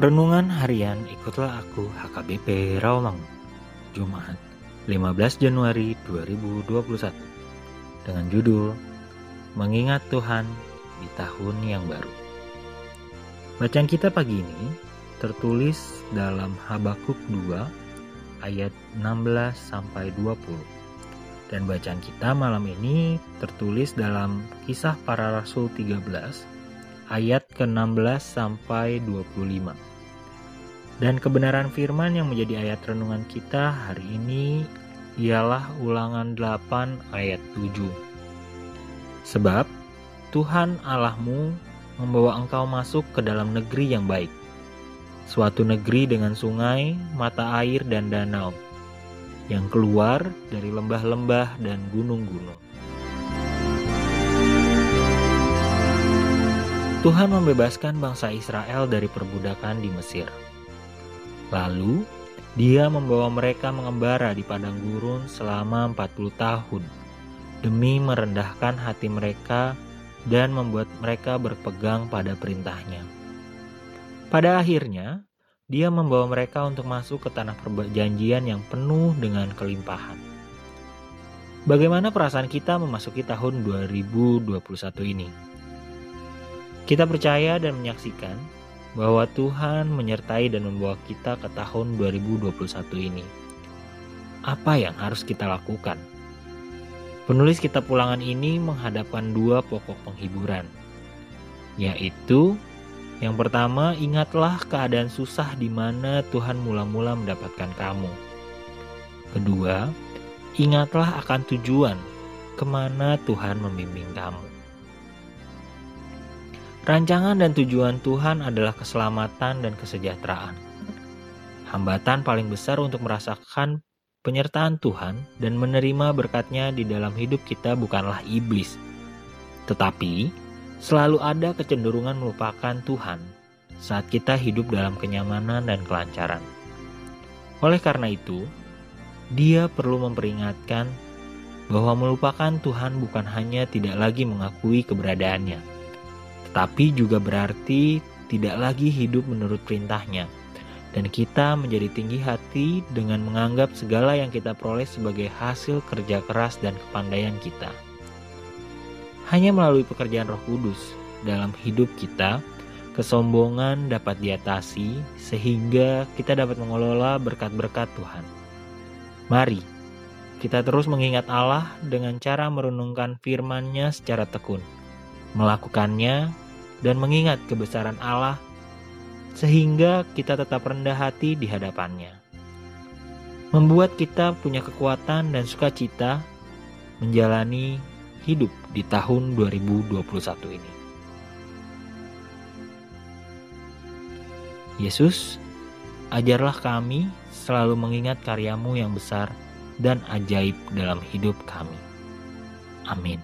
Renungan Harian Ikutlah Aku HKBP Rawamangun Jumat 15 Januari 2021 Dengan judul Mengingat Tuhan di Tahun yang Baru. Bacaan kita pagi ini tertulis dalam Habakuk 2 ayat 16 sampai 20 dan bacaan kita malam ini tertulis dalam Kisah Para Rasul 13 ayat ke-16 sampai 25. Dan kebenaran firman yang menjadi ayat renungan kita hari ini ialah Ulangan 8 ayat 7. Sebab Tuhan Allahmu membawa engkau masuk ke dalam negeri yang baik, suatu negeri dengan sungai, mata air, dan danau, yang keluar dari lembah-lembah dan gunung-gunung. Tuhan membebaskan bangsa Israel dari perbudakan di Mesir. Lalu, dia membawa mereka mengembara di padang gurun selama 40 tahun demi merendahkan hati mereka dan membuat mereka berpegang pada perintahnya. Pada akhirnya, dia membawa mereka untuk masuk ke tanah perjanjian yang penuh dengan kelimpahan. Bagaimana perasaan kita memasuki tahun 2021 ini? Kita percaya dan menyaksikan bahwa Tuhan menyertai dan membawa kita ke tahun 2021 ini. Apa yang harus kita lakukan? Penulis kitab ulangan ini menghadapkan dua pokok penghiburan, yaitu yang pertama, ingatlah keadaan susah di mana Tuhan mula-mula mendapatkan kamu. Kedua, ingatlah akan tujuan ke mana Tuhan membimbing kamu. Rancangan dan tujuan Tuhan adalah keselamatan dan kesejahteraan. Hambatan paling besar untuk merasakan penyertaan Tuhan dan menerima berkatnya di dalam hidup kita bukanlah iblis, tetapi selalu ada kecenderungan melupakan Tuhan saat kita hidup dalam kenyamanan dan kelancaran. Oleh karena itu, dia perlu memperingatkan bahwa melupakan Tuhan bukan hanya tidak lagi mengakui keberadaannya, tapi juga berarti tidak lagi hidup menurut perintahnya. Dan kita menjadi tinggi hati dengan menganggap segala yang kita peroleh sebagai hasil kerja keras dan kepandaian kita. Hanya melalui pekerjaan roh kudus dalam hidup kita, kesombongan dapat diatasi sehingga kita dapat mengelola berkat-berkat Tuhan. Mari, kita terus mengingat Allah dengan cara merenungkan firman-Nya secara tekun melakukannya, dan mengingat kebesaran Allah, sehingga kita tetap rendah hati di hadapannya. Membuat kita punya kekuatan dan sukacita menjalani hidup di tahun 2021 ini. Yesus, ajarlah kami selalu mengingat karyamu yang besar dan ajaib dalam hidup kami. Amin.